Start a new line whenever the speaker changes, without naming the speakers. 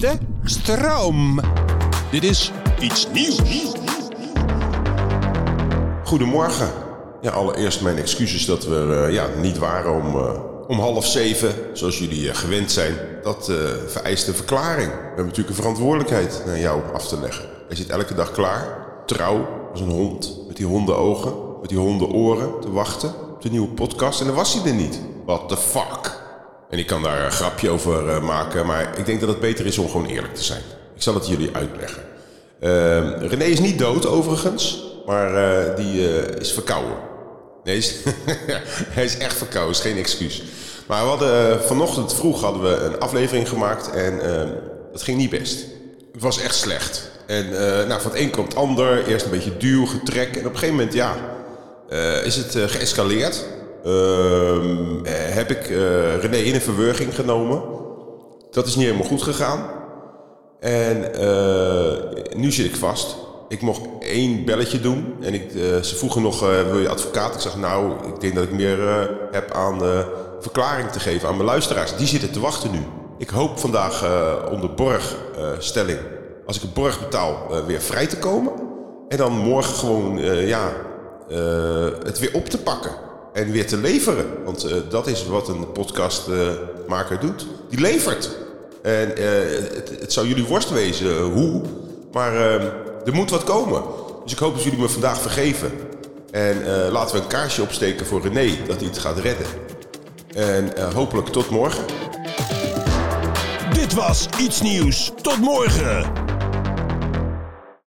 De stroom.
Dit is iets nieuws.
Goedemorgen. Ja, allereerst mijn excuses dat we uh, ja, niet waren om, uh, om half zeven, zoals jullie uh, gewend zijn. Dat vereist een verklaring. We hebben natuurlijk een verantwoordelijkheid naar jou af te leggen. Hij zit elke dag klaar, trouw als een hond, met die hondenogen, met die hondenoren te wachten op de nieuwe podcast. En dan was hij er niet. What the fuck? En ik kan daar een grapje over maken, maar ik denk dat het beter is om gewoon eerlijk te zijn. Ik zal het jullie uitleggen. René is niet dood overigens, maar die is verkouden. Nee, hij is echt verkouden, is geen excuus. Maar we hadden, vanochtend vroeg hadden we een aflevering gemaakt en uh, dat ging niet best. Het was echt slecht. En nou, van het een komt het ander. Eerst een beetje duw, getrek. En op een gegeven moment, ja, is het geëscaleerd. Ehm, heb ik René in een verwerging genomen. Dat is niet helemaal goed gegaan. En nu zit ik vast ik mocht één belletje doen. En ik, ze vroegen nog, wil je advocaat? Ik zeg, nou, ik denk dat ik meer heb aan verklaring te geven aan mijn luisteraars. Die zitten te wachten nu. Ik hoop vandaag onder borgstelling, als ik een borg betaal, weer vrij te komen. En dan morgen gewoon, ja, het weer op te pakken. En weer te leveren. Want dat is wat een podcastmaker doet. Die levert. En het, het, zou jullie worst wezen hoe. Maar ehm, er moet wat komen. Dus ik hoop dat jullie me vandaag vergeven. En laten we een kaarsje opsteken voor René, dat hij het gaat redden. En hopelijk tot morgen.
Dit was Iets Nieuws. Tot morgen.